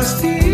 trust in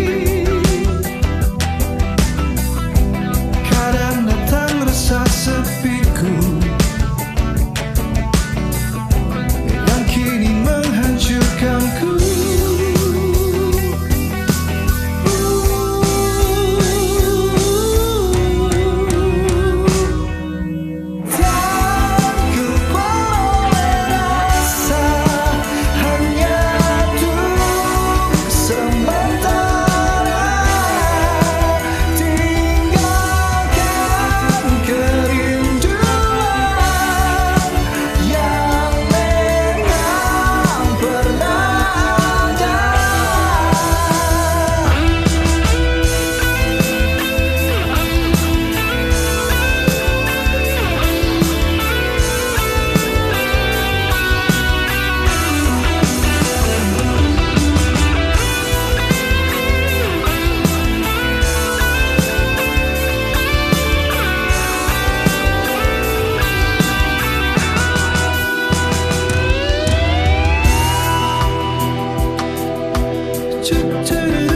to to.